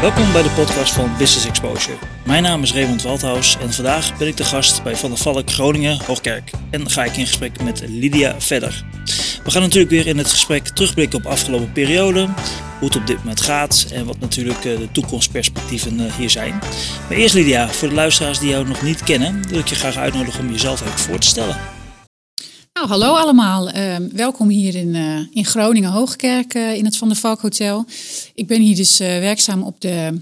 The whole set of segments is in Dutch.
Welkom bij de podcast van Business Exposure. Mijn naam is Raymond Waldhaus en vandaag ben ik de gast bij Van der Valk Groningen Hoogkerk. En ga ik in gesprek met Lydia verder. We gaan natuurlijk weer in het gesprek terugblikken op afgelopen periode, hoe het op dit moment gaat en wat natuurlijk eh, de toekomstperspectieven eh, hier zijn. Maar eerst Lydia, voor de luisteraars die jou nog niet kennen, wil ik je graag uitnodigen om jezelf even voor te stellen. Nou, hallo allemaal. Ehm, welkom hier in, uh, in Groningen Hoogkerk uh, in het Van der Valk Hotel. Ik ben hier dus uh, werkzaam op de,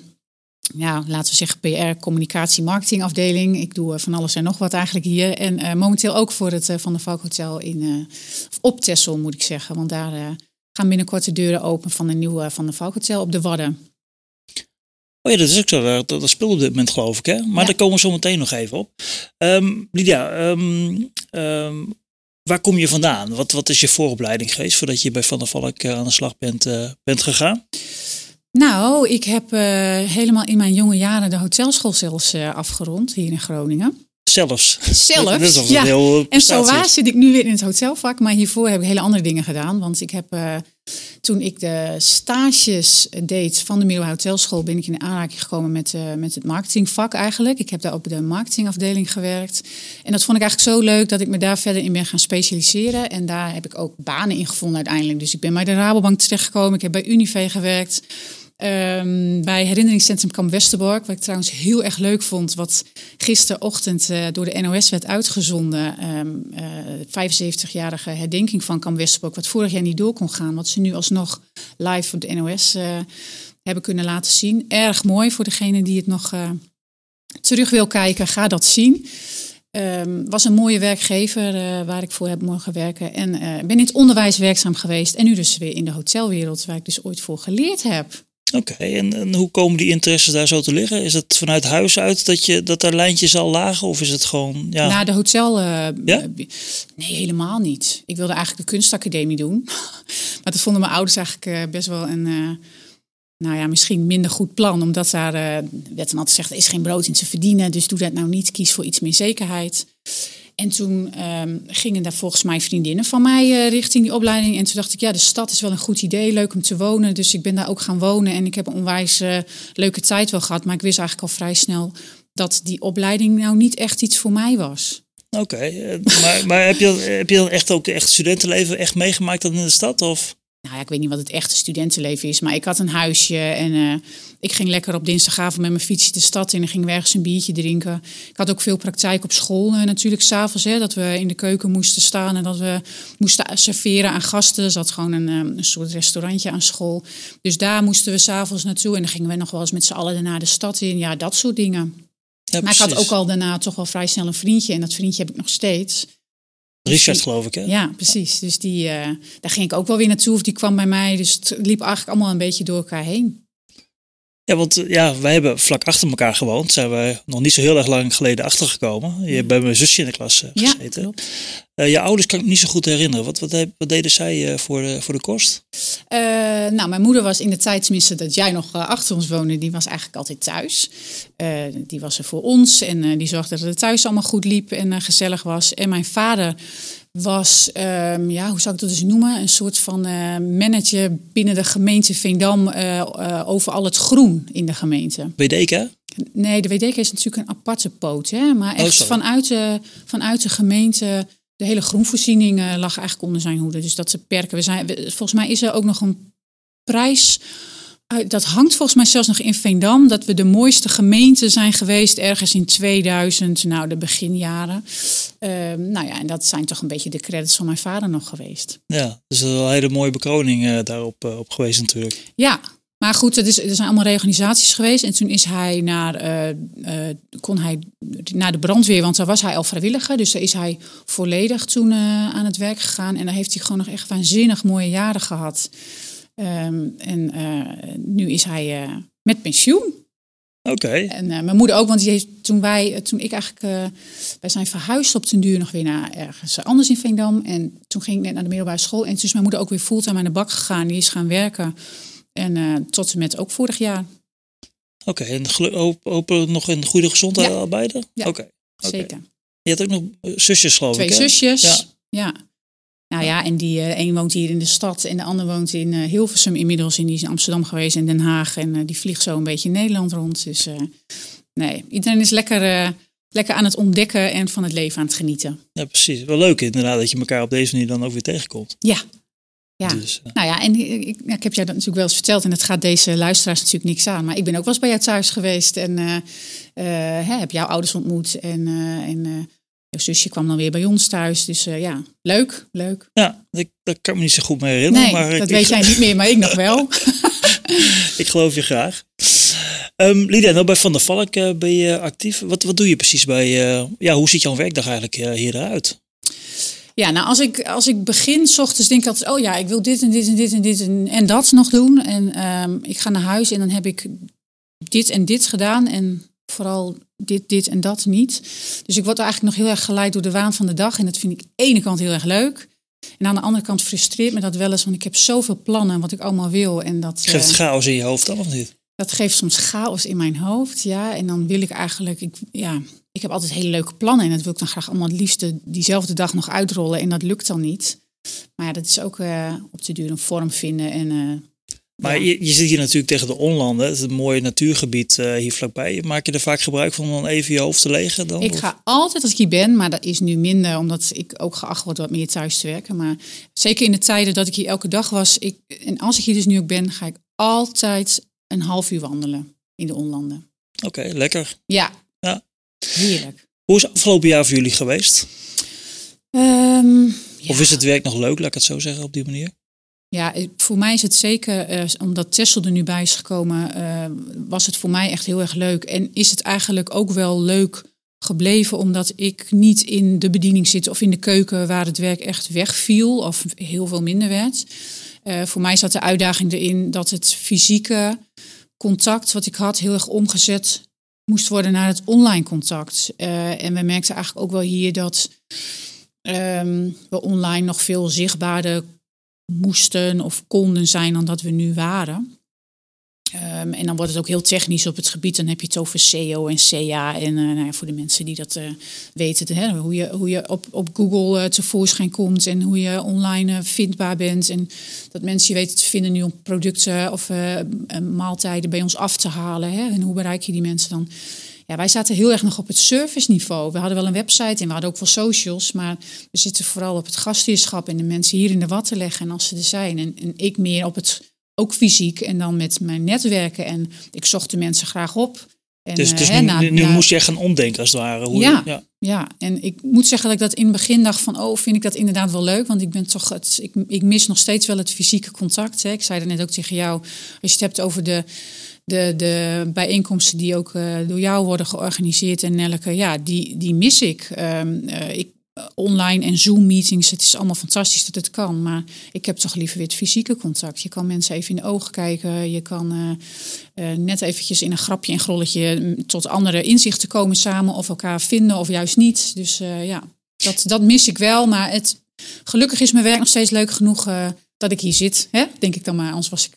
ja, laten we zeggen, PR, communicatie, marketing afdeling. Ik doe van alles en nog wat eigenlijk hier. En momenteel ook voor het Van der Valk Hotel in, op Texel moet ik zeggen. Want daar gaan binnenkort de deuren open van een nieuwe Van der Valk Hotel op de Wadden. Oh ja, dat is ook zo. Dat, dat speelt op dit moment geloof ik. Hè? Maar ja. daar komen we zo meteen nog even op. Um, Lydia, um, um, Waar kom je vandaan? Wat, wat is je vooropleiding geweest voordat je bij Van der Valk aan de slag bent, uh, bent gegaan? Nou, ik heb uh, helemaal in mijn jonge jaren de hotelschool zelfs uh, afgerond hier in Groningen. Zelfs. Zelfs. dat ja. Heel en zo waar zit ik nu weer in het hotelvak, maar hiervoor heb ik hele andere dingen gedaan. Want ik heb toen ik de stages deed van de middelbare hotelschool, ben ik in aanraking gekomen met, uh, met het marketingvak eigenlijk. Ik heb daar op de marketingafdeling gewerkt. En dat vond ik eigenlijk zo leuk dat ik me daar verder in ben gaan specialiseren. En daar heb ik ook banen in gevonden uiteindelijk. Dus ik ben bij de Rabobank terechtgekomen. Ik heb bij Unive gewerkt. Um, bij herinneringscentrum Kamp Westerbork, wat ik trouwens heel erg leuk vond, wat gisterochtend uh, door de NOS werd uitgezonden. Um, uh, 75-jarige herdenking van Kamp Westerbork, wat vorig jaar niet door kon gaan, wat ze nu alsnog live op de NOS uh, hebben kunnen laten zien. Erg mooi voor degene die het nog terug wil kijken, ga dat zien. Um, was een mooie werkgever waar ik voor heb mogen werken. En ben in het onderwijs werkzaam geweest. En nu dus weer in de hotelwereld, waar ik dus ooit voor geleerd heb. Oké, okay, en, en, hoe komen die interesses daar zo te liggen? Is het vanuit huis uit dat, je, dat er lijntjes al lagen? Of is het gewoon... Ja... Na de hotel... Uh, ja? Nee, helemaal niet. Ik wilde eigenlijk de kunstacademie doen. maar dat vonden mijn ouders eigenlijk best wel een nou ja, misschien minder goed plan. Omdat daar uh, werd dan altijd gezegd, er is geen brood in te verdienen. Dus doe dat nou niet, kies voor iets meer zekerheid. En toen um, gingen daar volgens mij vriendinnen van mij uh, richting die opleiding. En toen dacht ik, ja, de stad is wel een goed idee, leuk om te wonen. Dus ik ben daar ook gaan wonen. En ik heb een onwijs uh, leuke tijd wel gehad. Maar ik wist eigenlijk al vrij snel dat die opleiding nou niet echt iets voor mij was. Oké, maar, maar heb, je, heb je dan echt ook echt studentenleven echt meegemaakt dan in de stad? Of? Nou ja, ik weet niet wat het echte studentenleven is, maar ik had een huisje en uh, ik ging lekker op dinsdagavond met mijn fietsje de stad in en ging ergens een biertje drinken. Ik had ook veel praktijk op school uh, natuurlijk s'avonds, dat we in de keuken moesten staan en dat we moesten serveren aan gasten. Er zat gewoon een, um, een soort restaurantje aan school. Dus daar moesten we s'avonds naartoe en dan gingen we nog wel eens met z'n allen daarna de stad in. Ja, dat soort dingen. Ja, maar ik had ook al daarna toch wel vrij snel een vriendje en dat vriendje heb ik nog steeds. Richard, geloof ik, hè? Ja, precies. Dus die, uh, daar ging ik ook wel weer naartoe, of die kwam bij mij. Dus het liep eigenlijk allemaal een beetje door elkaar heen. Ja, want ja, wij hebben vlak achter elkaar gewoond. Zijn we nog niet zo heel erg lang geleden achtergekomen. Je hebt bij mijn zusje in de klas uh, gezeten. Ja, uh, je ouders kan ik niet zo goed herinneren. Wat, wat, wat deden zij uh, voor, de, voor de kost? nou, mijn moeder was in de tijd, tenminste dat jij nog achter ons woonde, die was eigenlijk altijd thuis. die was er voor ons en die zorgde dat het thuis allemaal goed liep en gezellig was. En mijn vader was, um, ja, hoe zou ik dat dus noemen? Een soort van uh, manager binnen de gemeente Veendam uh, uh, over al het groen in de gemeente. WDK? Nee, de WDK is natuurlijk een aparte poot, hè? maar echt oh, vanuit, de, vanuit de gemeente. De hele groenvoorziening lag eigenlijk onder zijn hoede. Dus dat ze perken. We zijn, we, volgens mij is er ook nog een prijs dat hangt volgens mij zelfs nog in Veendam, dat we de mooiste gemeente zijn geweest ergens in 2000, nou de beginjaren. Uh, nou ja, en dat zijn toch een beetje de credits van mijn vader nog geweest. Ja, dus dat is een hele mooie bekroning uh, daarop uh, op geweest natuurlijk. Ja, maar goed, het is, er zijn allemaal reorganisaties geweest. En toen is hij naar, uh, kon hij naar de brandweer, want daar was hij al vrijwilliger. Dus daar is hij volledig toen aan het werk gegaan. En daar heeft hij gewoon nog echt waanzinnig mooie jaren gehad. Um, en uh, nu is hij uh, met pensioen. Oké. Okay. En uh, mijn moeder ook, want die heeft, toen, wij, toen ik eigenlijk... wij zijn verhuisd op den duur nog weer naar ergens anders in Veendam. En toen ging ik net naar de middelbare school. En toen is mijn moeder ook weer fulltime aan de bak gegaan. Die is gaan werken. En tot en met ook vorig jaar. Oké, okay, en hopen nog in goede gezondheid ja. beide? Ja, okay. zeker. Je had ook nog zusjes geloof Twee ik, zusjes, ja. ja. Nou ja, en die uh, een woont hier in de stad en de ander woont in uh, Hilversum inmiddels. En die is in Amsterdam geweest en Den Haag. En uh, die vliegt zo een beetje in Nederland rond. Dus nee, iedereen is lekker, lekker aan het ontdekken en van het leven aan het genieten. Ja, precies. Wel leuk inderdaad dat je elkaar op deze manier dan ook weer tegenkomt. Ja. Ja, dus, nou ja, en ik, ik, heb jou dat natuurlijk wel eens verteld en het gaat deze luisteraars natuurlijk niks aan. Maar ik ben ook wel eens bij jou thuis geweest en hè, heb jouw ouders ontmoet en, en Jouw zusje kwam dan weer bij ons thuis. Dus uh, ja, leuk, leuk. Ja, ik, dat kan me niet zo goed meer herinneren. Nee, maar dat ik, weet jij niet meer, maar ik nog wel. ik geloof je graag. Um, Lydia, nou bij Van der Valk uh, ben je actief. Wat, wat doe je precies bij, uh, ja, hoe ziet jouw werkdag eigenlijk uh, hier eruit? Ja, nou als ik, als ik begin, s ochtends denk ik altijd, oh ja, ik wil dit en dit en dit en dit en, en dat nog doen. En um, ik ga naar huis en dan heb ik dit en dit gedaan. En vooral dit, dit en dat niet. Dus ik word eigenlijk nog heel erg geleid door de waan van de dag. En dat vind ik aan de ene kant heel erg leuk. En aan de andere kant frustreert me dat wel eens, want ik heb zoveel plannen wat ik allemaal wil. En dat geeft uh, chaos in je hoofd dan of niet? Dat geeft soms chaos in mijn hoofd, ja. En dan wil ik eigenlijk, ik, ja, ik heb altijd hele leuke plannen en dat wil ik dan graag allemaal het liefste diezelfde dag nog uitrollen. En dat lukt dan niet. Maar ja, dat is ook uh, op de duur een vorm vinden en uh, maar je, je zit hier natuurlijk tegen de onlanden. Het is een mooi natuurgebied uh, hier vlakbij. Maak je er vaak gebruik van om dan even je hoofd te legen? Dan, ik ga altijd als ik hier ben, maar dat is nu minder omdat ik ook geacht word wat meer thuis te werken. Maar zeker in de tijden dat ik hier elke dag was, ik, en als ik hier dus nu ook ben, ga ik altijd een half uur wandelen in de onlanden. Oké, lekker. Ja. ja. Heerlijk. Hoe is het afgelopen jaar voor jullie geweest? Um, Of is het werk nog leuk, laat ik het zo zeggen, op die manier? Ja, voor mij is het zeker, uh, omdat Tessel er nu bij is gekomen, uh, was het voor mij echt heel erg leuk. En is het eigenlijk ook wel leuk gebleven, omdat ik niet in de bediening zit of in de keuken waar het werk echt wegviel of heel veel minder werd. Uh, voor mij zat de uitdaging erin dat het fysieke contact wat ik had heel erg omgezet moest worden naar het online contact. en we merkten eigenlijk ook wel hier dat um, we online nog veel zichtbaarder moesten of konden zijn dan dat we nu waren. Um, en dan wordt het ook heel technisch op het gebied. Dan heb je het over SEO en CA. En uh, nou ja, voor de mensen die dat uh, weten, hè, hoe je, hoe je op, op Google uh, tevoorschijn komt en hoe je online vindbaar bent. En dat mensen je weten te vinden nu om producten of maaltijden bij ons af te halen. Hè, en hoe bereik je die mensen dan? Ja, wij zaten heel erg nog op het serviceniveau. We hadden wel een website en we hadden ook wel socials, maar we zitten vooral op het gastheerschap en de mensen hier in de watten leggen en als ze er zijn. En, en ik meer op het, ook fysiek en dan met mijn netwerken. En ik zocht de mensen graag op. En, dus dus nu, na, nu, nu na, moest echt gaan omdenken als het ware. Hoe ja, je, ja. ja, en ik moet zeggen dat ik dat in het begin dacht van... oh, vind ik dat inderdaad wel leuk? Want ik ben toch het, ik, ik mis nog steeds wel het fysieke contact. Hè. Ik zei er net ook tegen jou, als je het hebt over de de, de bijeenkomsten die ook uh, door jou worden georganiseerd en Nelke, ja, die, die mis ik. Um, uh, ik online en Zoom-meetings, het is allemaal fantastisch dat het kan. Maar ik heb toch liever weer het fysieke contact. Je kan mensen even in de ogen kijken. Je kan uh, net eventjes in een grapje en grolletje tot andere inzichten komen samen. Of elkaar vinden of juist niet. Dus ja, dat, dat mis ik wel. Maar het, gelukkig is mijn werk nog steeds leuk genoeg dat ik hier zit. Hè? Denk ik dan maar, anders was ik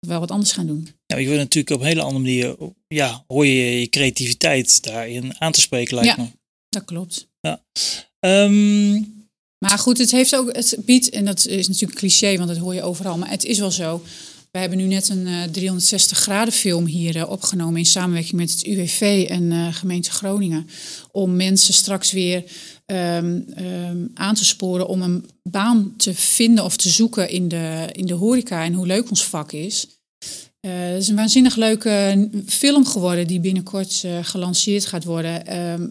wel wat anders gaan doen. Ja, je wil natuurlijk op een hele andere manier, ja, hoor je je creativiteit daarin aan te spreken, lijkt ja, me. dat klopt. Ja. Um, maar goed, het heeft ook, het biedt, en dat is natuurlijk een cliché, want dat hoor je overal, maar het is wel zo. We hebben nu net een uh, 360 graden film hier uh, opgenomen in samenwerking met het UWV en uh, gemeente Groningen. Om mensen straks weer um, um, aan te sporen om een baan te vinden of te zoeken in de, in de horeca en hoe leuk ons vak is. Uh, het is een waanzinnig leuke film geworden die binnenkort uh, gelanceerd gaat worden. Uh,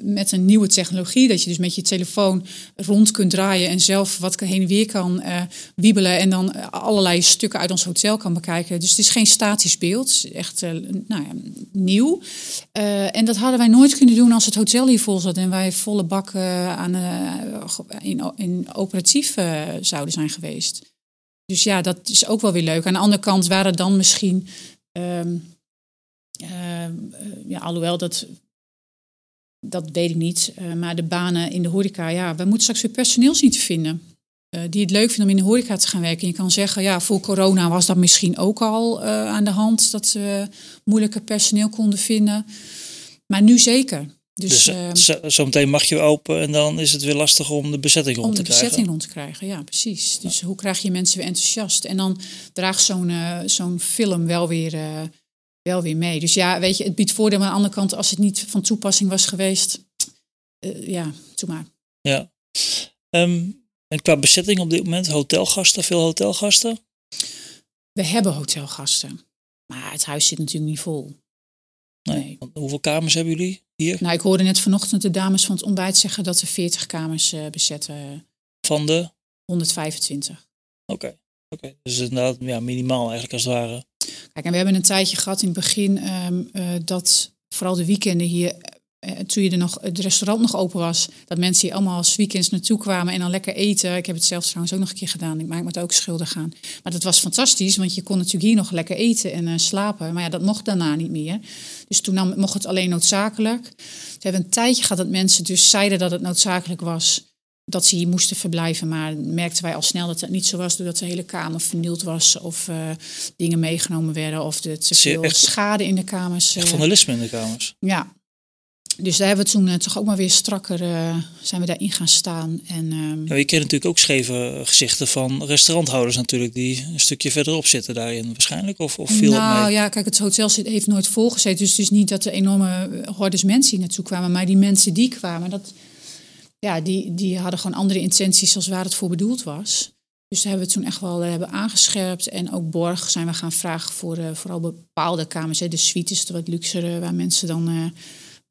met een nieuwe technologie, dat je dus met je telefoon rond kunt draaien en zelf wat heen en weer kan uh, wiebelen en dan allerlei stukken uit ons hotel kan bekijken. Dus het is geen statisch beeld, echt uh, nou ja, nieuw. En dat hadden wij nooit kunnen doen als het hotel hier vol zat en wij volle bak aan, in, in operatief zouden zijn geweest. Dus ja, dat is ook wel weer leuk. Aan de andere kant waren dan misschien, um, ja, alhoewel dat dat weet ik niet. Uh, maar de banen in de horeca, ja, we moeten straks weer personeel zien te vinden. Uh, die het leuk vinden om in de horeca te gaan werken. Je kan zeggen, ja, voor corona was dat misschien ook al uh, aan de hand dat we moeilijker personeel konden vinden. Maar nu zeker. Dus, Dus eh, zo- zometeen mag je open en dan is het weer lastig om de bezetting rond om de te krijgen. bezetting rond te krijgen, ja, precies. Dus hoe krijg je mensen weer enthousiast? En dan draagt zo'n eh, zo'n film wel weer, eh, wel weer mee. Dus ja, weet je, het biedt voordeel. Maar aan de andere kant, als het niet van toepassing was geweest, eh, ja, doe maar. Ja. Ehm, en qua bezetting op dit moment, hotelgasten, veel hotelgasten? We hebben hotelgasten, maar het huis zit natuurlijk niet vol. Nee. Hoeveel kamers hebben jullie hier? Nou, ik hoorde net vanochtend de dames van het ontbijt zeggen dat ze 40 kamers eh, bezetten, Van de? 125. Oké. Oké. Dus inderdaad ja, minimaal eigenlijk als het ware. Kijk, en we hebben een tijdje gehad in het begin ehm, eh, dat vooral de weekenden hier, eh, toen je er nog, het restaurant nog open was, dat mensen hier allemaal als weekends naartoe kwamen en dan lekker eten. Ik heb het zelf trouwens ook nog een keer gedaan. Ik maak me het ook schuldig aan. Maar dat was fantastisch, want je kon natuurlijk hier nog lekker eten en eh, slapen. Maar ja, dat mocht daarna niet meer. Dus toen nam, mocht het alleen noodzakelijk. We hebben een tijdje gehad dat mensen dus zeiden dat het noodzakelijk was dat ze hier moesten verblijven. Maar merkten wij al snel dat het niet zo was, doordat de hele kamer vernield was of eh, dingen meegenomen werden of er te veel echt- schade in de kamers. Echt eh, vandalisme in de kamers. ja. Dus daar hebben we toen eh, toch ook maar weer strakker zijn we daarin gaan staan. En ehm, Nou, je kent natuurlijk ook scheve gezichten van restauranthouders natuurlijk, die een stukje verderop zitten daarin waarschijnlijk. Of, of viel nou dat mee? ja, kijk, het hotel zit, heeft nooit volgezeten. Dus het is niet dat er enorme hordes mensen hier naartoe kwamen. Maar die mensen die kwamen, dat, ja, die, die hadden gewoon andere intenties als waar het voor bedoeld was. Dus daar hebben we toen echt wel eh, hebben aangescherpt. En ook borg zijn we gaan vragen voor eh, vooral bepaalde kamers. Hè. De suite is de wat luxere, waar mensen dan eh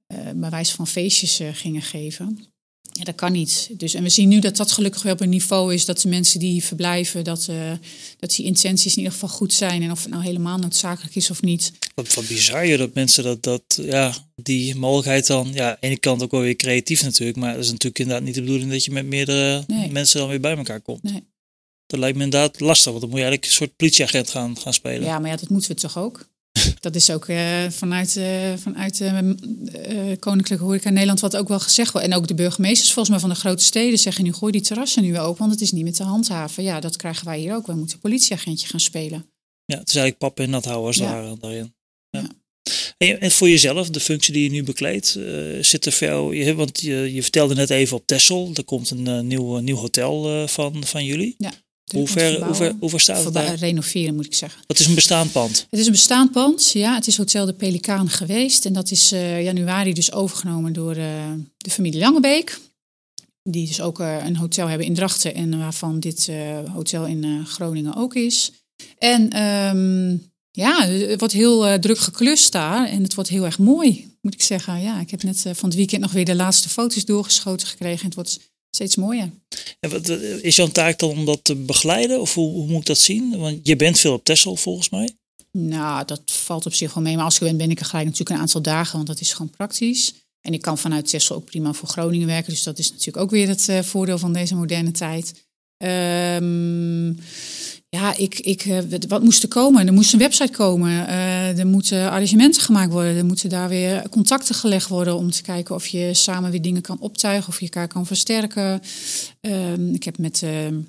eh, bij wijze van feestjes gingen geven. Ja, dat kan niet. Dus, en we zien nu dat dat gelukkig wel op een niveau is dat de mensen die verblijven, dat, eh, dat die intenties in ieder geval goed zijn. En of het nou helemaal noodzakelijk is of niet. Wat, wat bizar je dat mensen dat, dat, ja, die mogelijkheid dan, ja, aan de ene kant ook wel weer creatief natuurlijk, maar het is natuurlijk inderdaad niet de bedoeling dat je met meerdere Nee. mensen dan weer bij elkaar komt. Nee. Dat lijkt me inderdaad lastig, want dan moet je eigenlijk een soort politieagent gaan, gaan spelen. Ja, maar ja, dat moeten we toch ook. Dat is ook eh, vanuit, eh vanuit eh, Koninklijke Horeca Nederland wat ook wel gezegd wordt. En ook de burgemeesters volgens mij van de grote steden zeggen nu gooi die terrassen nu weer open, want het is niet meer te handhaven. Ja, dat krijgen wij hier ook. We moeten politieagentje gaan spelen. Ja, het is eigenlijk pap en nat houden als Ja. ware daarin. Ja. Ja. En, voor jezelf, de functie die je nu bekleedt, zit er veel, je, want je, je vertelde net even op Texel, er komt een nieuw, nieuw hotel van, van jullie. Hoe ver, hoe, ver, hoe ver staat het daar? renoveren moet ik zeggen. Dat is een bestaand pand. Het is een bestaand pand, ja. Het is Hotel de Pelikaan geweest. En dat is eh, januari dus overgenomen door eh, de familie Langebeek. Die dus ook eh, een hotel hebben in Drachten en waarvan dit hotel in Groningen ook is. En ehm, ja, het wordt heel druk geklust daar en het wordt heel erg mooi, moet ik zeggen. Ja, ik heb net van het weekend nog weer de laatste foto's doorgeschoten gekregen. En het wordt steeds mooier. En wat, wat- is jouw taak dan om dat te begeleiden? Of hoe, hoe moet ik dat zien? Want je bent veel op Texel volgens mij. Nou, dat valt op zich wel mee. Maar als ik ben, ben ik er gelijk natuurlijk een aantal dagen, want dat is gewoon praktisch. En ik kan vanuit Texel ook prima voor Groningen werken. Dus dat is natuurlijk ook weer het eh, voordeel van deze moderne tijd. Ehm, ja, ik, ik, eh, wat- moest er komen? Er moest een website komen. Eh, er moeten arrangementen gemaakt worden. Er moeten daar weer contacten gelegd worden om te kijken of je samen weer dingen kan optuigen, of je elkaar kan versterken. Ehm, ik heb met de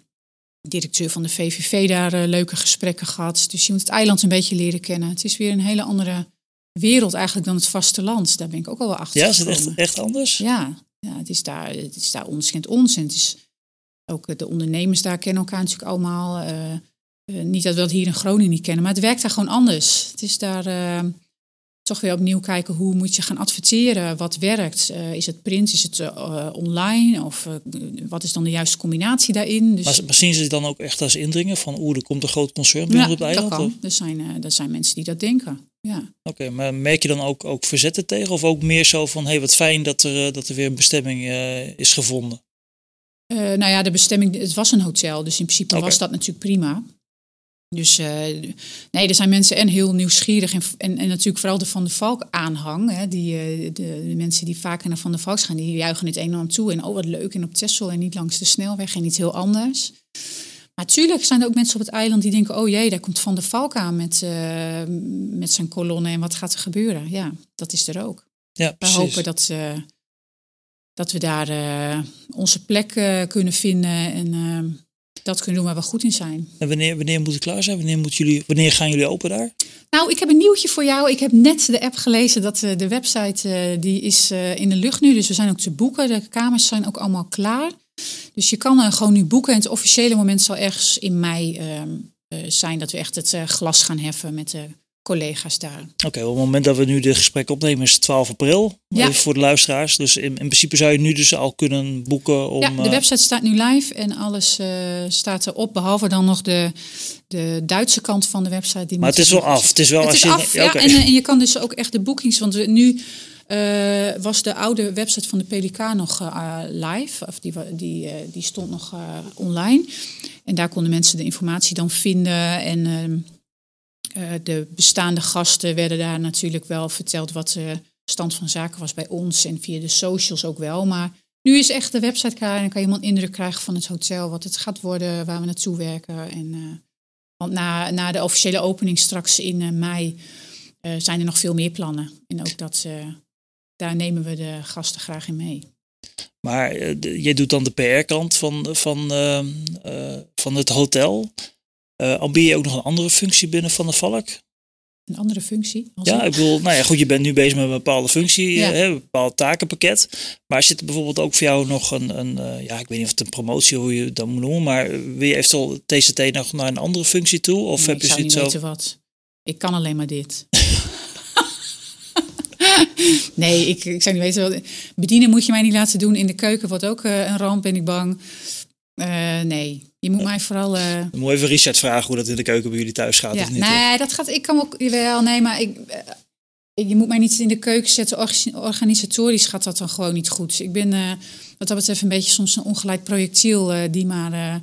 directeur van de VVV daar eh, leuke gesprekken gehad. Dus je moet het eiland een beetje leren kennen. Het is weer een hele andere wereld eigenlijk dan het vasteland. Daar ben ik ook al wel achter Ja, is het echt, echt anders? Ja, ja het is daar, het is daar ons kent ons. En het is ook de ondernemers daar kennen elkaar natuurlijk allemaal. Eh, niet dat we dat hier in Groningen niet kennen, maar het werkt daar gewoon anders. Het is daar eh, toch weer opnieuw kijken hoe moet je gaan adverteren, wat werkt. Eh, is het print, is het online of wat is dan de juiste combinatie daarin? Dus, Maar, maar zien ze het dan ook echt als indringen van oeh, er komt een groot concern binnen ja, op het eiland? dat kan. Er zijn, er zijn mensen die dat denken. Ja. Oké, maar merk je dan ook, ook verzetten tegen? Of ook meer zo van, hé, hey, wat fijn dat er, dat er weer een bestemming is gevonden? Nou ja, de bestemming, het was een hotel, dus in principe was dat natuurlijk prima. Dus eh, nee, er zijn mensen en heel nieuwsgierig en, en, en natuurlijk vooral de Van de Valk aanhang. Hè, die, eh, de, de mensen die vaker naar Van de Valk gaan, die juichen het enorm toe. En oh, wat leuk, en op Texel en niet langs de snelweg en iets heel anders. Maar natuurlijk zijn er ook mensen op het eiland die denken, oh jee, daar komt Van de Valk aan met, eh, met zijn kolonne en wat gaat er gebeuren? Ja, dat is er ook. Ja, We precies. hopen dat, dat we daar onze plek kunnen vinden en dat kunnen doen waar we goed in zijn. En wanneer, wanneer moet het klaar zijn? Wanneer, moet jullie, wanneer gaan jullie open daar? Nou, ik heb een nieuwtje voor jou. Ik heb net de app gelezen dat uh, de website uh, die is uh, in de lucht nu. Dus we zijn ook te boeken. De kamers zijn ook allemaal klaar. Dus je kan gewoon nu boeken. En het officiële moment zal ergens in mei ehm, zijn dat we echt het glas gaan heffen met de collega's daar. Oké, op het moment dat we nu dit gesprek opnemen is het 12 april. Ja. Even voor de luisteraars. Dus in, in, principe zou je nu dus al kunnen boeken om... Ja, de website staat nu live en alles uh, staat erop. Behalve dan nog de, de Duitse kant van de website. Die maar het is wel af. Het is wel het als is je... af, ja. En, en, je kan dus ook echt de boekings... Want we, nu uh, was de oude website van de PDK nog uh, live. Of die, die, die stond nog online. En daar konden mensen de informatie dan vinden en ehm, uh, de bestaande gasten werden daar natuurlijk wel verteld wat de stand van zaken was bij ons en via de socials ook wel. Maar nu is echt de website klaar en kan je helemaal indruk krijgen van het hotel, wat het gaat worden, waar we naartoe werken. En, uh, want na, na de officiële opening straks in uh, mei zijn er nog veel meer plannen. En ook dat, daar nemen we de gasten graag in mee. Maar jij doet dan de PR-kant van, van, van het hotel. Uh, al ben je ook nog een andere functie binnen Van de Valk? Een andere functie? ja, ik bedoel, nou ja, goed, je bent nu bezig met een bepaalde functie, ja. hè, een bepaald takenpakket. Maar zit er bijvoorbeeld ook voor jou nog een, een uh, ja, ik weet niet of het een promotie, hoe je het dan moet noemen, maar wil je eventueel TCT nog naar een andere functie toe? Of nee, heb je ik zou niet zo... weten wat. Ik kan alleen maar dit. nee, ik, ik zou niet weten wat. Bedienen moet je mij niet laten doen in de keuken, wordt ook uh, een ramp, ben ik bang. Nee, je moet mij vooral. Uh... Dan moet even Richard vragen hoe dat in de keuken bij jullie thuis gaat. Ja, of niet, nee, hoor. dat gaat. Ik kan ook wel. Nee, maar ik, uh, je moet mij niet in de keuken zetten. Organisatorisch gaat dat dan gewoon niet goed. Ik ben uh, wat dat betreft een beetje soms een ongeleid projectiel die maar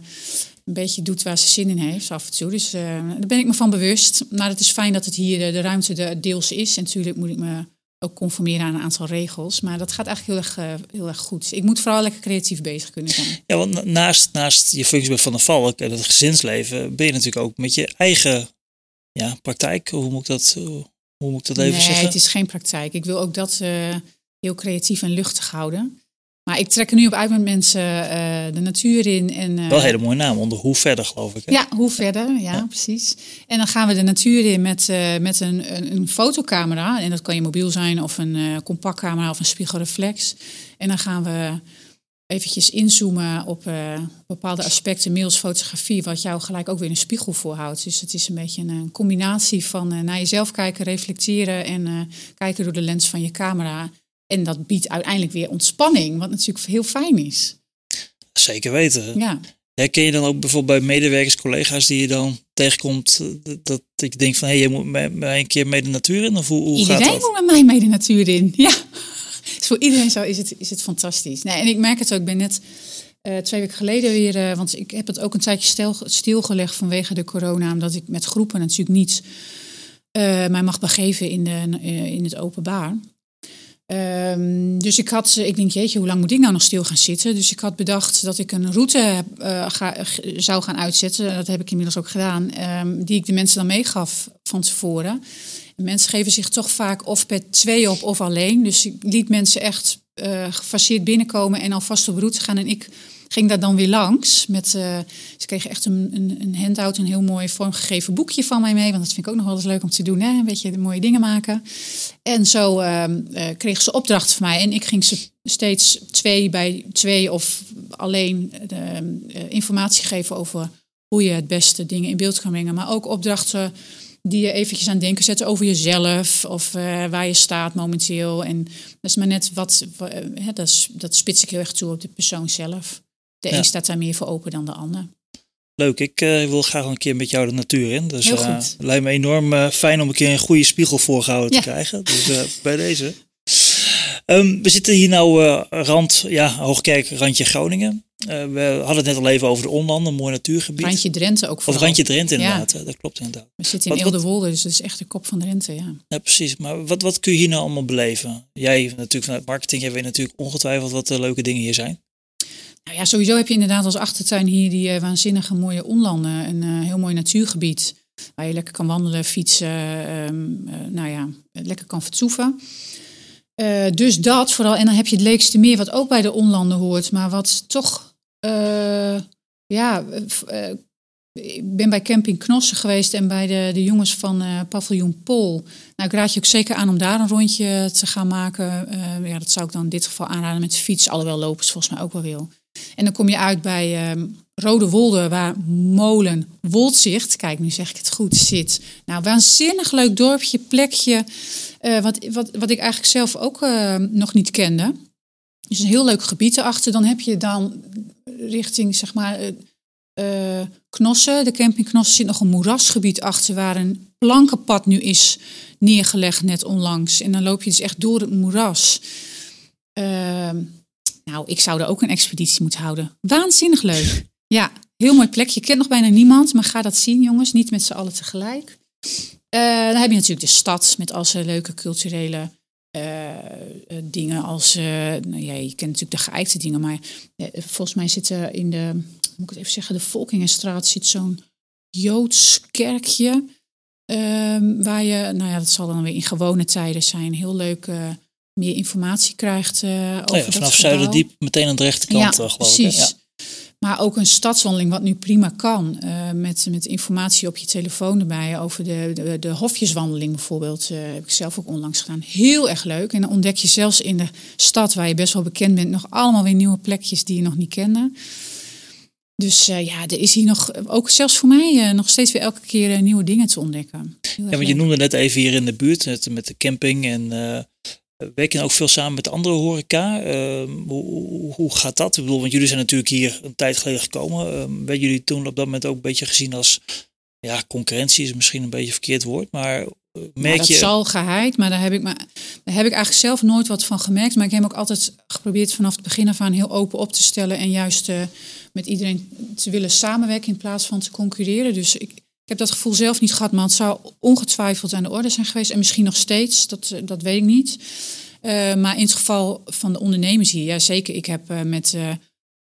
een beetje doet waar ze zin in heeft af en toe. Dus daar ben ik me van bewust. Maar het is fijn dat het hier de ruimte de deels is. En natuurlijk moet ik me ook conformeren aan een aantal regels. Maar dat gaat eigenlijk heel erg, uh, heel erg goed. Ik moet vooral lekker creatief bezig kunnen zijn. Ja, want naast, naast je functie bij Van der Valk en het gezinsleven... ben je natuurlijk ook met je eigen ja, praktijk. Hoe moet ik dat, hoe moet ik dat even nee, zeggen? het is geen praktijk. Ik wil ook dat uh, heel creatief en luchtig houden. Maar ik trek er nu op uit met mensen uh, de natuur in. En, uh, Wel een hele mooie naam, onder Hoe Verder geloof ik. Hè? Ja, Hoe Verder, ja, ja, precies. En dan gaan we de natuur in met, uh, met een, een, een, fotocamera. En dat kan je mobiel zijn of een compactcamera of een spiegelreflex. En dan gaan we eventjes inzoomen op bepaalde aspecten, mails, fotografie, wat jou gelijk ook weer een spiegel voorhoudt. Dus het is een beetje een, een combinatie van naar jezelf kijken, reflecteren en kijken door de lens van je camera. En dat biedt uiteindelijk weer ontspanning, wat natuurlijk heel fijn is. Zeker weten. Ja. Herken je dan ook bijvoorbeeld bij medewerkers, collega's die je dan tegenkomt, dat je denkt van hé, hey, je moet met mij een keer mee de natuur in? Of hoe, hoe iedereen gaat dat? moet met mij mee de natuur in. Ja. Dus voor iedereen zo is het, is het fantastisch. Nee, en ik merk het ook, ik ben net uh, twee weken geleden weer, uh, want ik heb het ook een tijdje stil, stilgelegd vanwege de corona, omdat ik met groepen natuurlijk niet uh, mij mag begeven in, de, in het openbaar. Um, dus ik had, ik denk, jeetje, hoe lang moet ik nou nog stil gaan zitten? Dus ik had bedacht dat ik een route ga, zou gaan uitzetten. Dat heb ik inmiddels ook gedaan. Um, die ik de mensen dan meegaf van tevoren. En mensen geven zich toch vaak of per twee op of alleen. Dus ik liet mensen echt uh, gefaseerd binnenkomen en alvast op route gaan. En ik ging daar dan weer langs. Met, uh, ze kregen echt een, een, een handout, een heel mooi vormgegeven boekje van mij mee. Want dat vind ik ook nog wel eens leuk om te doen. Hè? Een beetje de mooie dingen maken. En zo uh, uh, kregen ze opdrachten van mij. En ik ging ze steeds twee bij twee of alleen de, informatie geven over hoe je het beste dingen in beeld kan brengen. Maar ook opdrachten die je eventjes aan het denken zetten over jezelf of uh, waar je staat momenteel. En dat is maar net wat, dat, is, dat spits ik heel erg toe op de persoon zelf. De ja. een staat daar meer voor open dan de ander. Leuk, ik uh, wil graag een keer met jou de natuur in. Dus Heel uh, goed. lijkt me enorm fijn om een keer een goede spiegel voorgehouden Ja. te krijgen. Dus bij deze. Um, we zitten hier nou uh, rand, ja, Hoogkerk, randje Groningen. Uh, we hadden het net al even over de Onlanden, een mooi natuurgebied. Randje Drenthe ook Of vooral. randje Drenthe inderdaad, ja. dat klopt inderdaad. We zitten in Eelde-Wolde, dus dat is echt de kop van Drenthe, ja. Ja, precies. Maar wat, wat kun je hier nou allemaal beleven? Jij natuurlijk vanuit marketing, jij weet natuurlijk ongetwijfeld wat de leuke dingen hier zijn. Nou ja, sowieso heb je inderdaad als achtertuin hier die uh, waanzinnige mooie onlanden. Een uh, heel mooi natuurgebied waar je lekker kan wandelen, fietsen, um, uh, nou ja, lekker kan vertoeven. Uh, dus dat vooral. En dan heb je het Leekste Meer, wat ook bij de onlanden hoort, maar wat toch, uh, ja, uh, ik ben bij Camping Knossen geweest en bij de, de jongens van Paviljoen Pol. Nou, ik raad je ook zeker aan om daar een rondje te gaan maken. Ja, dat zou ik dan in dit geval aanraden met de fiets. Alhoewel lopen volgens mij ook wel wil. En dan kom je uit bij uh, Rode Wolde, waar molen Woldzicht, kijk nu zeg ik het goed, zit. Nou, waanzinnig leuk dorpje, plekje, uh, wat, wat, wat ik eigenlijk zelf ook nog niet kende. is een heel leuk gebied erachter. Dan heb je dan richting, zeg maar uh, Knossen, de camping Knossen, zit nog een moerasgebied achter waar een plankenpad nu is neergelegd net onlangs. En dan loop je dus echt door het moeras. Uh, nou, ik zou er ook een expeditie moeten houden. Waanzinnig leuk. Ja, heel mooi plekje. Je kent nog bijna niemand, maar ga dat zien, jongens. Niet met z'n allen tegelijk. Uh, dan heb je natuurlijk de stad met al zijn leuke culturele uh, dingen als, nou ja, je kent natuurlijk de geëikte dingen, maar volgens mij zitten in de moet ik het even zeggen, de Volkingenstraat zit zo'n Joods kerkje. Um, waar je, nou ja, dat zal dan weer in gewone tijden zijn, heel leuk uh, meer informatie krijgt uh, over oh ja, Vanaf Zuiderdiep meteen aan de rechterkant, ja, geloof precies. ik. Ja. Maar ook een stadswandeling, wat nu prima kan. Uh, met, met informatie op je telefoon erbij. Over de, de, de hofjeswandeling bijvoorbeeld. Uh, heb ik zelf ook onlangs gedaan. Heel erg leuk. En dan ontdek je zelfs in de stad waar je best wel bekend bent. nog allemaal weer nieuwe plekjes die je nog niet kende. Dus uh, ja, er is hier nog, ook zelfs voor mij, uh, nog steeds weer elke keer uh, nieuwe dingen te ontdekken. Ja, want je noemde net even hier in de buurt met, met de camping en werken ook veel samen met andere horeca. Ehm, hoe, hoe, gaat dat? Ik bedoel, want jullie zijn natuurlijk hier een tijd geleden gekomen. Ehm, werden jullie toen op dat moment ook een beetje gezien als, ja, concurrentie is misschien een beetje een verkeerd woord, maar merk dat je... zal geheid, maar daar heb, ik maar daar heb ik eigenlijk zelf nooit wat van gemerkt. Maar ik heb ook altijd geprobeerd vanaf het begin af aan heel open op te stellen en juist met iedereen te willen samenwerken in plaats van te concurreren. Dus ik, ik heb dat gevoel zelf niet gehad, maar het zou ongetwijfeld aan de orde zijn geweest. En misschien nog steeds, dat, dat weet ik niet. Uh, maar in het geval van de ondernemers hier, ja zeker. Ik heb uh, met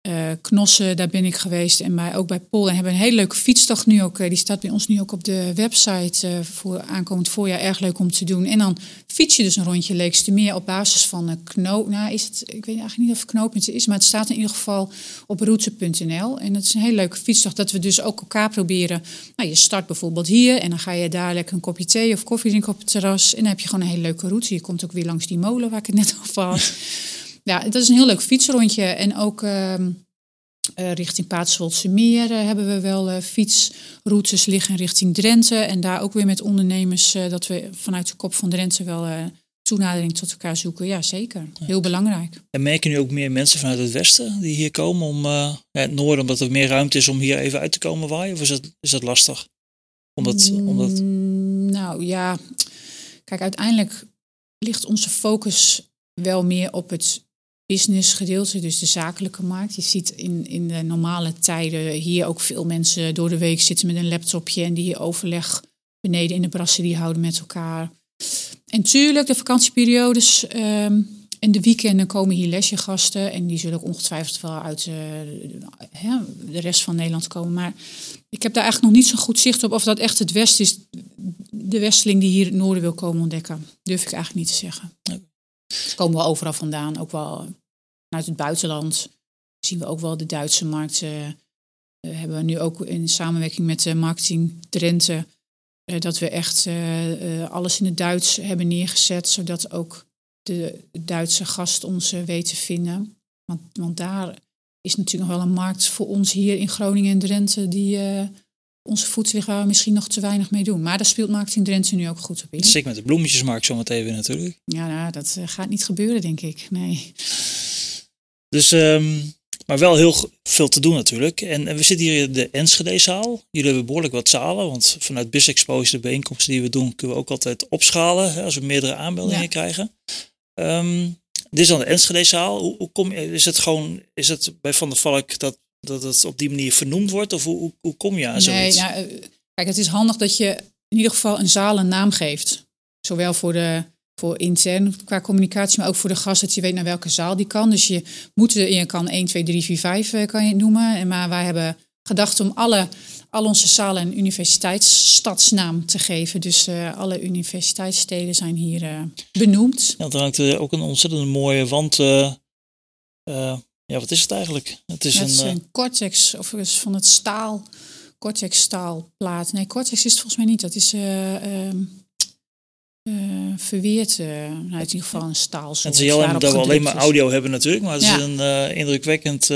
uh, Knossen, daar ben ik geweest. En bij, ook bij Pol. En hebben een hele leuke fietsdag nu ook. Uh, die staat bij ons nu ook op de website uh, voor aankomend voorjaar. Erg leuk om te doen. En dan fiets je dus een rondje Leekste Meer op basis van een knoop. Nou, is het, ik weet eigenlijk niet of het knooppunt is, maar het staat in ieder geval op route.nl. En het is een hele leuke fietsdag dat we dus ook elkaar proberen. Nou, je start bijvoorbeeld hier en dan ga je lekker een kopje thee of koffie drinken op het terras. En dan heb je gewoon een hele leuke route. Je komt ook weer langs die molen waar ik het net over had ja, dat is een heel leuk fietsrondje. En ook uh, uh, richting Paatswoldse Meer uh, hebben we wel uh, fietsroutes liggen richting Drenthe. En daar ook weer met ondernemers dat we vanuit de kop van Drenthe wel toenadering tot elkaar zoeken. Ja, zeker. Heel belangrijk. En merken nu ook meer mensen vanuit het westen die hier komen om het noorden, omdat er meer ruimte is om hier even uit te komen waaien? Of is dat, is dat lastig? Omdat, omdat... Mm, nou ja, kijk, uiteindelijk ligt onze focus wel meer op het business gedeelte, dus de zakelijke markt. Je ziet in, in de normale tijden hier ook veel mensen door de week zitten met een laptopje en die hier overleg beneden in de brasserie houden met elkaar. En tuurlijk, de vakantieperiodes um, en de weekenden komen hier lesjegasten en die zullen ook ongetwijfeld wel uit uh, de rest van Nederland komen. Maar ik heb daar eigenlijk nog niet zo goed zicht op of dat echt het West is, de Westeling die hier het noorden wil komen ontdekken. Durf ik eigenlijk niet te zeggen. Komen wel overal vandaan, ook wel vanuit het buitenland. Zien we ook wel de Duitse markt. Uh, hebben we nu ook in samenwerking met de marketing Drenthe. Uh, dat we echt uh, alles in het Duits hebben neergezet, zodat ook de Duitse gast ons weet te vinden. Want, want daar is natuurlijk nog wel een markt voor ons hier in Groningen en Drenthe die onze voedsel waar we misschien nog te weinig mee doen. Maar daar speelt Marketing Drenthe nu ook goed op in. Zeker met de bloemetjesmarkt zometeen weer natuurlijk. Ja, nou, dat eh, gaat niet gebeuren, denk ik. Nee. Dus, um, maar wel heel veel te doen natuurlijk. En, en we zitten hier in de Enschede-zaal. Jullie hebben behoorlijk wat zalen, want vanuit Biz Exposure, de bijeenkomsten die we doen, kunnen we ook altijd opschalen hè, als we meerdere aanmeldingen ja. krijgen. Um, dit is dan de Enschede-zaal. Hoe, hoe kom je, is het gewoon, is het bij Van der Valk dat dat het op die manier vernoemd wordt? Of hoe, hoe, kom je aan zoiets? Nee, nou, kijk, het is handig dat je in ieder geval een zaal een naam geeft. Zowel voor de voor intern qua communicatie, maar ook voor de gast dat je weet naar welke zaal die kan. Dus je moet, je kan 1, 2, 3, 4, 5 kan je het noemen. Maar wij hebben gedacht om alle, al onze zalen een universiteitsstadsnaam te geven. Dus uh, alle universiteitssteden zijn hier uh, benoemd. Ja, er hangt uh, ook een ontzettend mooie wand ja, wat is het eigenlijk? Het is, een, een, cortex of is van het staal Cortex staalplaat. Nee, Cortex is het volgens mij niet. Dat is uh, verweerd. nou, in ieder geval een staal. Het is heel dat we alleen maar audio hebben natuurlijk. Maar het is een indrukwekkend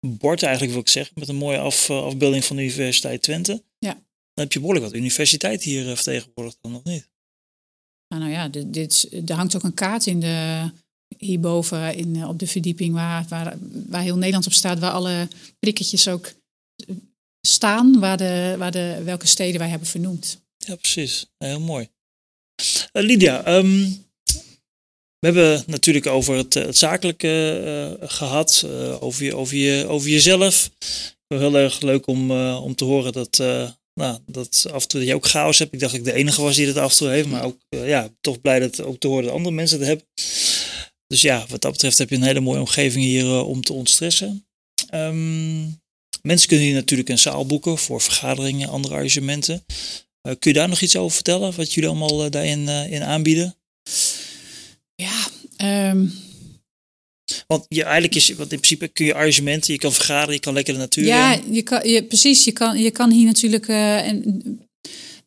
bord eigenlijk wil ik zeggen. Met een mooie af, afbeelding van de Universiteit Twente. Ja. Dan heb je behoorlijk wat universiteit hier vertegenwoordigd dan nog niet. Nou, nou ja, dit, dit, er hangt ook een kaart in de, hierboven in, op de verdieping waar, waar, waar heel Nederland op staat, waar alle prikketjes ook staan, waar de, waar de, welke steden wij hebben vernoemd. Ja, precies. Heel mooi. Uh, Lydia, ehm, we hebben natuurlijk over het, zakelijke gehad, over, je, over, je, over jezelf. Heel erg leuk om, om te horen dat, nou, dat af en toe dat je ook chaos hebt. Ik dacht dat ik de enige was die dat af en toe heeft, maar ook ja, toch blij dat ook te horen dat andere mensen het hebben. Dus ja, wat dat betreft heb je een hele mooie omgeving hier om te ontstressen. Um, mensen kunnen hier natuurlijk een zaal boeken voor vergaderingen, andere arrangementen. Uh, kun je daar nog iets over vertellen, wat jullie allemaal uh, daarin in aanbieden? Ja, um... want je, eigenlijk is, want in principe kun je arrangementen, je kan vergaderen, je kan lekker de natuur Ja, je kan, je, precies. Je kan, je kan hier natuurlijk, en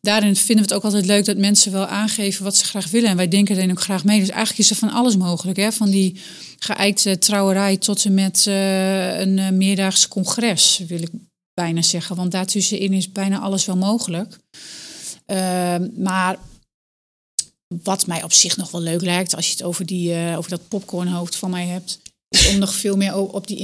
daarin vinden we het ook altijd leuk dat mensen wel aangeven wat ze graag willen. En wij denken erin ook graag mee. Dus eigenlijk is er van alles mogelijk. Hè? Van die geëikte trouwerij tot en met uh, een uh, meerdaags congres, wil ik bijna zeggen. Want daartussenin is bijna alles wel mogelijk. Uh, maar wat mij op zich nog wel leuk lijkt, als je het over, die, uh, over dat popcornhoofd van mij hebt, is om nog veel meer op die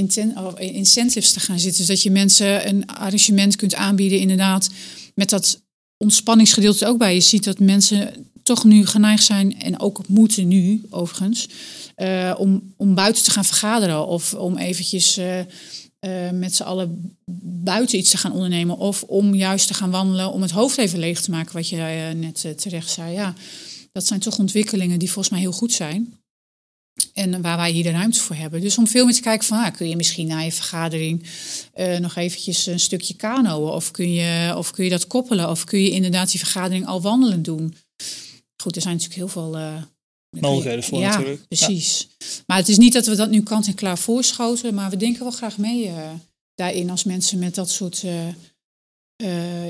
incentives te gaan zitten. Dus dat je mensen een arrangement kunt aanbieden, inderdaad, met dat ontspanningsgedeelte ook bij. Je ziet dat mensen toch nu geneigd zijn, en ook moeten nu overigens, uh, om, om buiten te gaan vergaderen of om eventjes uh, uh, met z'n allen buiten iets te gaan ondernemen of om juist te gaan wandelen om het hoofd even leeg te maken, wat je net terecht zei. Ja, dat zijn toch ontwikkelingen die volgens mij heel goed zijn. En waar wij hier de ruimte voor hebben. Dus om veel meer te kijken van, ah, kun je misschien na je vergadering uh, nog eventjes een stukje kanoën? Of kun, je, of kun je dat koppelen? Of kun je inderdaad die vergadering al wandelend doen? Goed, er zijn natuurlijk heel veel... Uh, Mogelijkheden voor ja, natuurlijk. Precies. Maar het is niet dat we dat nu kant en klaar voorschoten. Maar we denken wel graag mee uh, daarin als mensen met dat soort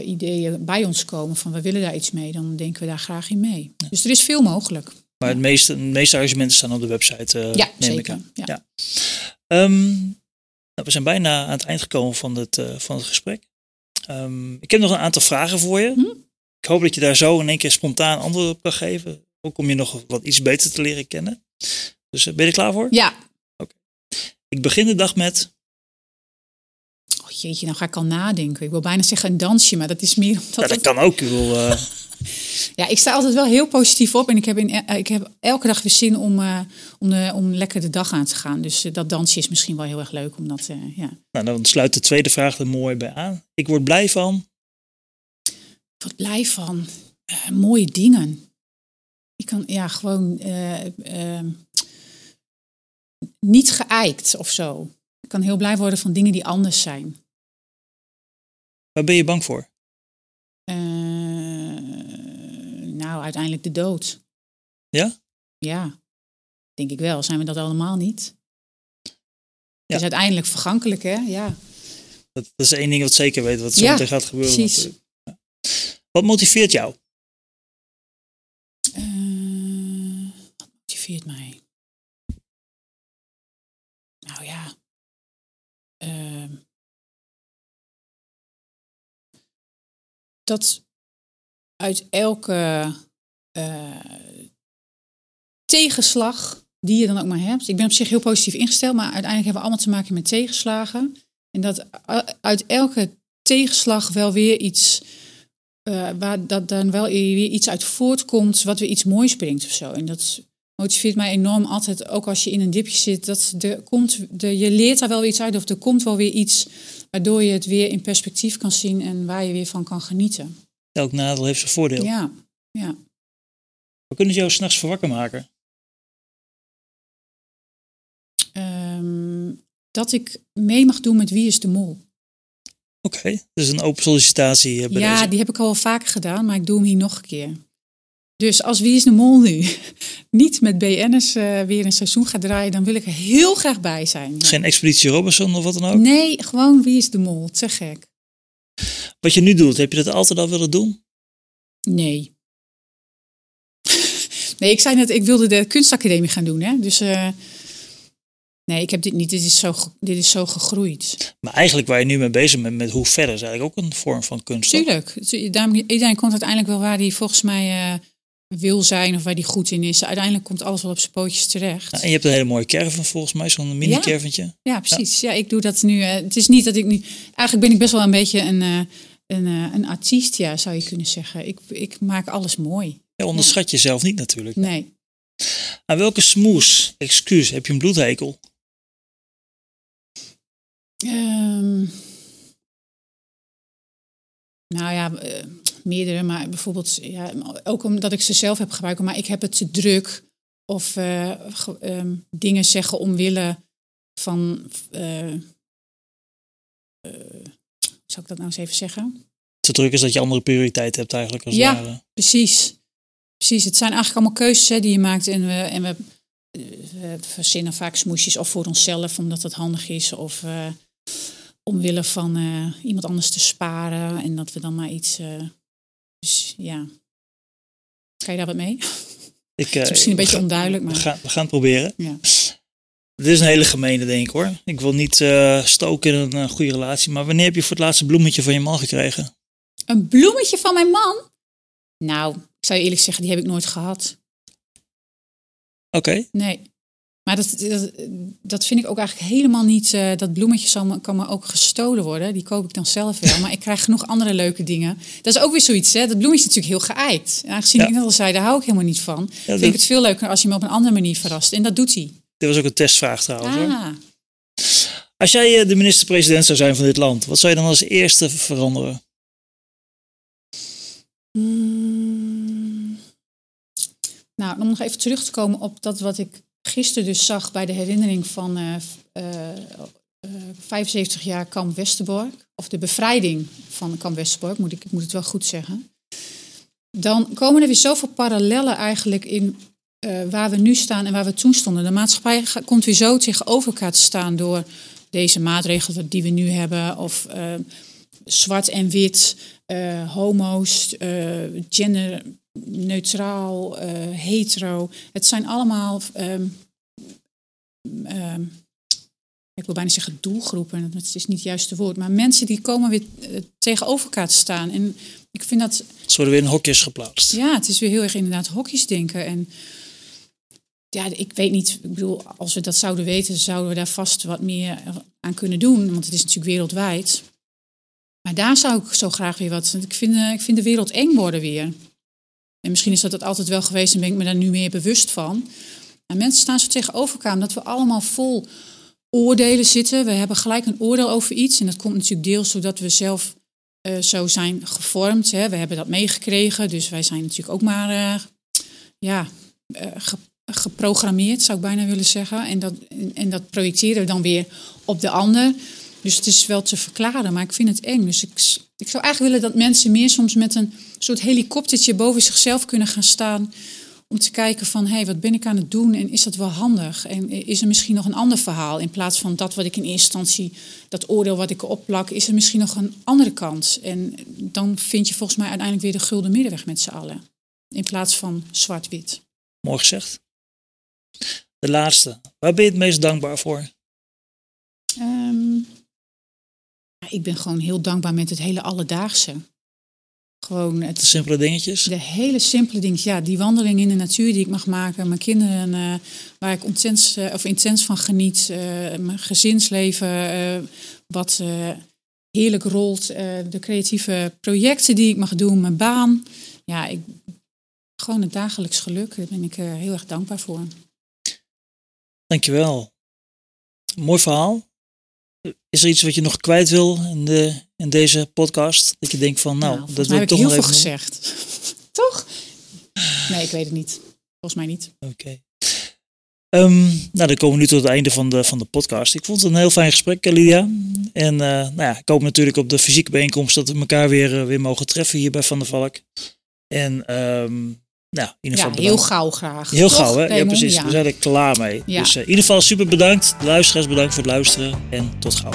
ideeën bij ons komen. Van we willen daar iets mee. Dan denken we daar graag in mee. Ja. Dus er is veel mogelijk. Maar het meeste, de meeste argumenten staan op de website, uh, ja, neem zeker. ik aan. Ja. Ja. Um, nou, we zijn bijna aan het eind gekomen van het, uh, van het gesprek. Um, ik heb nog een aantal vragen voor je. Hm? Ik hoop dat je daar zo in één keer spontaan antwoord op kan geven. Ook om je nog wat iets beter te leren kennen. Dus uh, ben je er klaar voor? Ja. Oké. Okay. Ik begin de dag met... Jeetje, nou ga ik al nadenken. Ik wil bijna zeggen een dansje, maar dat is meer... Omdat ja, dat kan ook. Ik wil, Ja, ik sta altijd wel heel positief op en ik heb, in, ik heb elke dag weer zin om, uh, om, de, om lekker de dag aan te gaan. Dus dat dansje is misschien wel heel erg leuk. Omdat, ja. Nou, dan sluit de tweede vraag er mooi bij aan. Ik word blij van? Ik word blij van mooie dingen. Ik kan ja, gewoon niet geëikt of zo. Ik kan heel blij worden van dingen die anders zijn. Waar ben je bang voor? nou, uiteindelijk de dood. Ja? Ja, denk ik wel. Zijn we dat allemaal niet? Ja. Het is uiteindelijk vergankelijk, hè? Ja. Dat, dat is één ding wat zeker weet, wat zo ja, meteen gaat gebeuren. Precies. Wat motiveert jou? Uh, wat motiveert mij? Dat uit elke uh, tegenslag die je dan ook maar hebt. Ik ben op zich heel positief ingesteld, maar uiteindelijk hebben we allemaal te maken met tegenslagen. En dat uit elke tegenslag wel weer iets, uh, waar dat dan wel weer iets uit voortkomt, wat weer iets moois brengt of zo. En dat motiveert mij enorm altijd, ook als je in een dipje zit, dat er komt, de, je leert daar wel weer iets uit of er komt wel weer iets waardoor je het weer in perspectief kan zien en waar je weer van kan genieten. Elk nadeel heeft zijn voordeel. Ja, ja. We kunnen jou s'nachts voor wakker maken? Um, dat ik mee mag doen met Wie is de Mol. Oké, okay, dus een open sollicitatie. Bij ja, deze. die heb ik al wel vaker gedaan, maar ik doe hem hier nog een keer. Dus als Wie is de Mol nu niet met BN'ers uh, weer een seizoen gaat draaien, dan wil ik er heel graag bij zijn. Geen Expeditie Robinson of wat dan ook? Nee, gewoon Wie is de Mol. Te gek. Wat je nu doet, heb je dat altijd al willen doen? Nee. nee, ik zei net, ik wilde de kunstacademie gaan doen. Hè? Dus uh, nee, ik heb dit niet. Dit is, zo, dit is zo gegroeid. Maar eigenlijk waar je nu mee bezig bent, met hoe verder, is eigenlijk ook een vorm van kunst. Tuurlijk. Iedereen komt uiteindelijk wel waar hij volgens mij uh, wil zijn of waar hij goed in is. Uiteindelijk komt alles wel op zijn pootjes terecht. en je hebt een hele mooie caravan volgens mij, zo'n mini caravantje. Ja, ja, precies. Ja. ik doe dat nu. Uh, het is niet dat ik nu. Eigenlijk ben ik best wel een beetje een een, eh, een artiest, ja, zou je kunnen zeggen. Ik, ik maak alles mooi. Ja, onderschat jezelf niet natuurlijk. Nee. Aan welke smoes, excuus, heb je een bloedhekel? Um, nou ja, uh, meerdere, maar bijvoorbeeld ja, ook omdat ik ze zelf heb gebruikt, maar ik heb het te druk of uh, um, dingen zeggen omwille van zou ik dat nou eens even zeggen? Te druk is dat je andere prioriteiten hebt eigenlijk. Als ja, ware. precies. Precies, het zijn eigenlijk allemaal keuzes hè, die je maakt en we, en we, we verzinnen vaak smoesjes of voor onszelf omdat het handig is of omwille van uh, iemand anders te sparen en dat we dan maar iets. Uh, dus ja, kan je daar wat mee? Ik, het is misschien een beetje onduidelijk, maar we gaan, we gaan het proberen. Ja. Dit is een hele gemene, denk ik hoor. Ik wil niet stoken in een goede relatie. Maar wanneer heb je voor het laatste bloemetje van je man gekregen? Een bloemetje van mijn man? Nou, ik zou je eerlijk zeggen, die heb ik nooit gehad. Oké. Okay. Nee. Maar dat, dat, dat, vind ik ook eigenlijk helemaal niet. Uh, dat bloemetje zal, kan me ook gestolen worden. Die koop ik dan zelf wel. Maar ik krijg genoeg andere leuke dingen. Dat is ook weer zoiets. Hè? Dat bloemetje is natuurlijk heel geëikt. En aangezien ja. ik net al zei, daar hou ik helemaal niet van. Ja, vind ik het veel leuker als je me op een andere manier verrast. En dat doet hij. Dit was ook een testvraag trouwens. Ah. Hoor. Als jij eh, de minister-president zou zijn van dit land, wat zou je dan als eerste veranderen? Hmm. Nou, om nog even terug te komen op dat wat ik gisteren dus zag bij de herinnering van uh, uh, 75 jaar Kamp Westerbork, of de bevrijding van Kamp Westerbork, moet ik, ik moet het wel goed zeggen. Dan komen er weer zoveel parallellen eigenlijk in waar we nu staan en waar we toen stonden. De maatschappij komt weer zo tegenover elkaar te staan door deze maatregelen die we nu hebben. Of zwart en wit, uh, homo's, genderneutraal, hetero. Het zijn allemaal, um, um, ik wil bijna zeggen doelgroepen, dat is niet het juiste woord. Maar mensen die komen weer tegenover elkaar te staan. En ik vind dat... Ze worden weer in hokjes geplaatst. Ja, het is weer heel erg inderdaad hokjes denken. En ja, ik weet niet, ik bedoel, als we dat zouden weten, zouden we daar vast wat meer aan kunnen doen, want het is natuurlijk wereldwijd. Maar daar zou ik zo graag weer wat. Ik vind, ik vind de wereld eng worden weer. En misschien is dat het altijd wel geweest en ben ik me daar nu meer bewust van. En mensen staan zo tegenover elkaar, omdat we allemaal vol oordelen zitten. We hebben gelijk een oordeel over iets. En dat komt natuurlijk deels doordat we zelf uh, zo zijn gevormd. Hè. We hebben dat meegekregen, dus wij zijn natuurlijk ook maar uh, ja, geprogrammeerd, zou ik bijna willen zeggen. En dat, en dat projecteren we dan weer op de ander. Dus het is wel te verklaren, maar ik vind het eng. Dus ik, ik zou eigenlijk willen dat mensen meer soms met een soort helikoptertje boven zichzelf kunnen gaan staan. Om te kijken van, hé, hey, wat ben ik aan het doen en is dat wel handig? En is er misschien nog een ander verhaal? In plaats van dat wat ik in eerste instantie, dat oordeel wat ik erop is er misschien nog een andere kant? En dan vind je volgens mij uiteindelijk weer de gulden middenweg met z'n allen. In plaats van zwart-wit. Mooi gezegd. De laatste. Waar ben je het meest dankbaar voor? Um, ik ben gewoon heel dankbaar met het hele alledaagse. Gewoon het, de simpele dingetjes? De hele simpele dingetjes. Ja, die wandeling in de natuur die ik mag maken. Mijn kinderen uh, waar ik intens, uh, of intens van geniet. Uh, mijn gezinsleven wat heerlijk rolt. de creatieve projecten die ik mag doen. Mijn baan. Ja, ik, gewoon het dagelijks geluk. Daar ben ik heel erg dankbaar voor. Dankjewel. Mooi verhaal. Is er iets wat je nog kwijt wil in, de, in deze podcast? Dat je denkt van, nou, nou dat wil ik toch heel nog veel even gezegd. toch? Nee, ik weet het niet. Volgens mij niet. Oké. Okay. Um, nou, dan komen we nu tot het einde van de, van de podcast. Ik vond het een heel fijn gesprek, Lydia. En uh, nou ja, ik hoop natuurlijk op de fysieke bijeenkomst dat we elkaar weer, uh, weer mogen treffen hier bij Van der Valk. En um, nou, in ieder geval ja, heel gauw graag. Heel Toch, gauw, hè? Ja, Raymond? precies. Ja. We zijn er klaar mee. Ja. Dus uh, in ieder geval super bedankt. De luisteraars bedankt voor het luisteren. En tot gauw.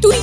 Doei!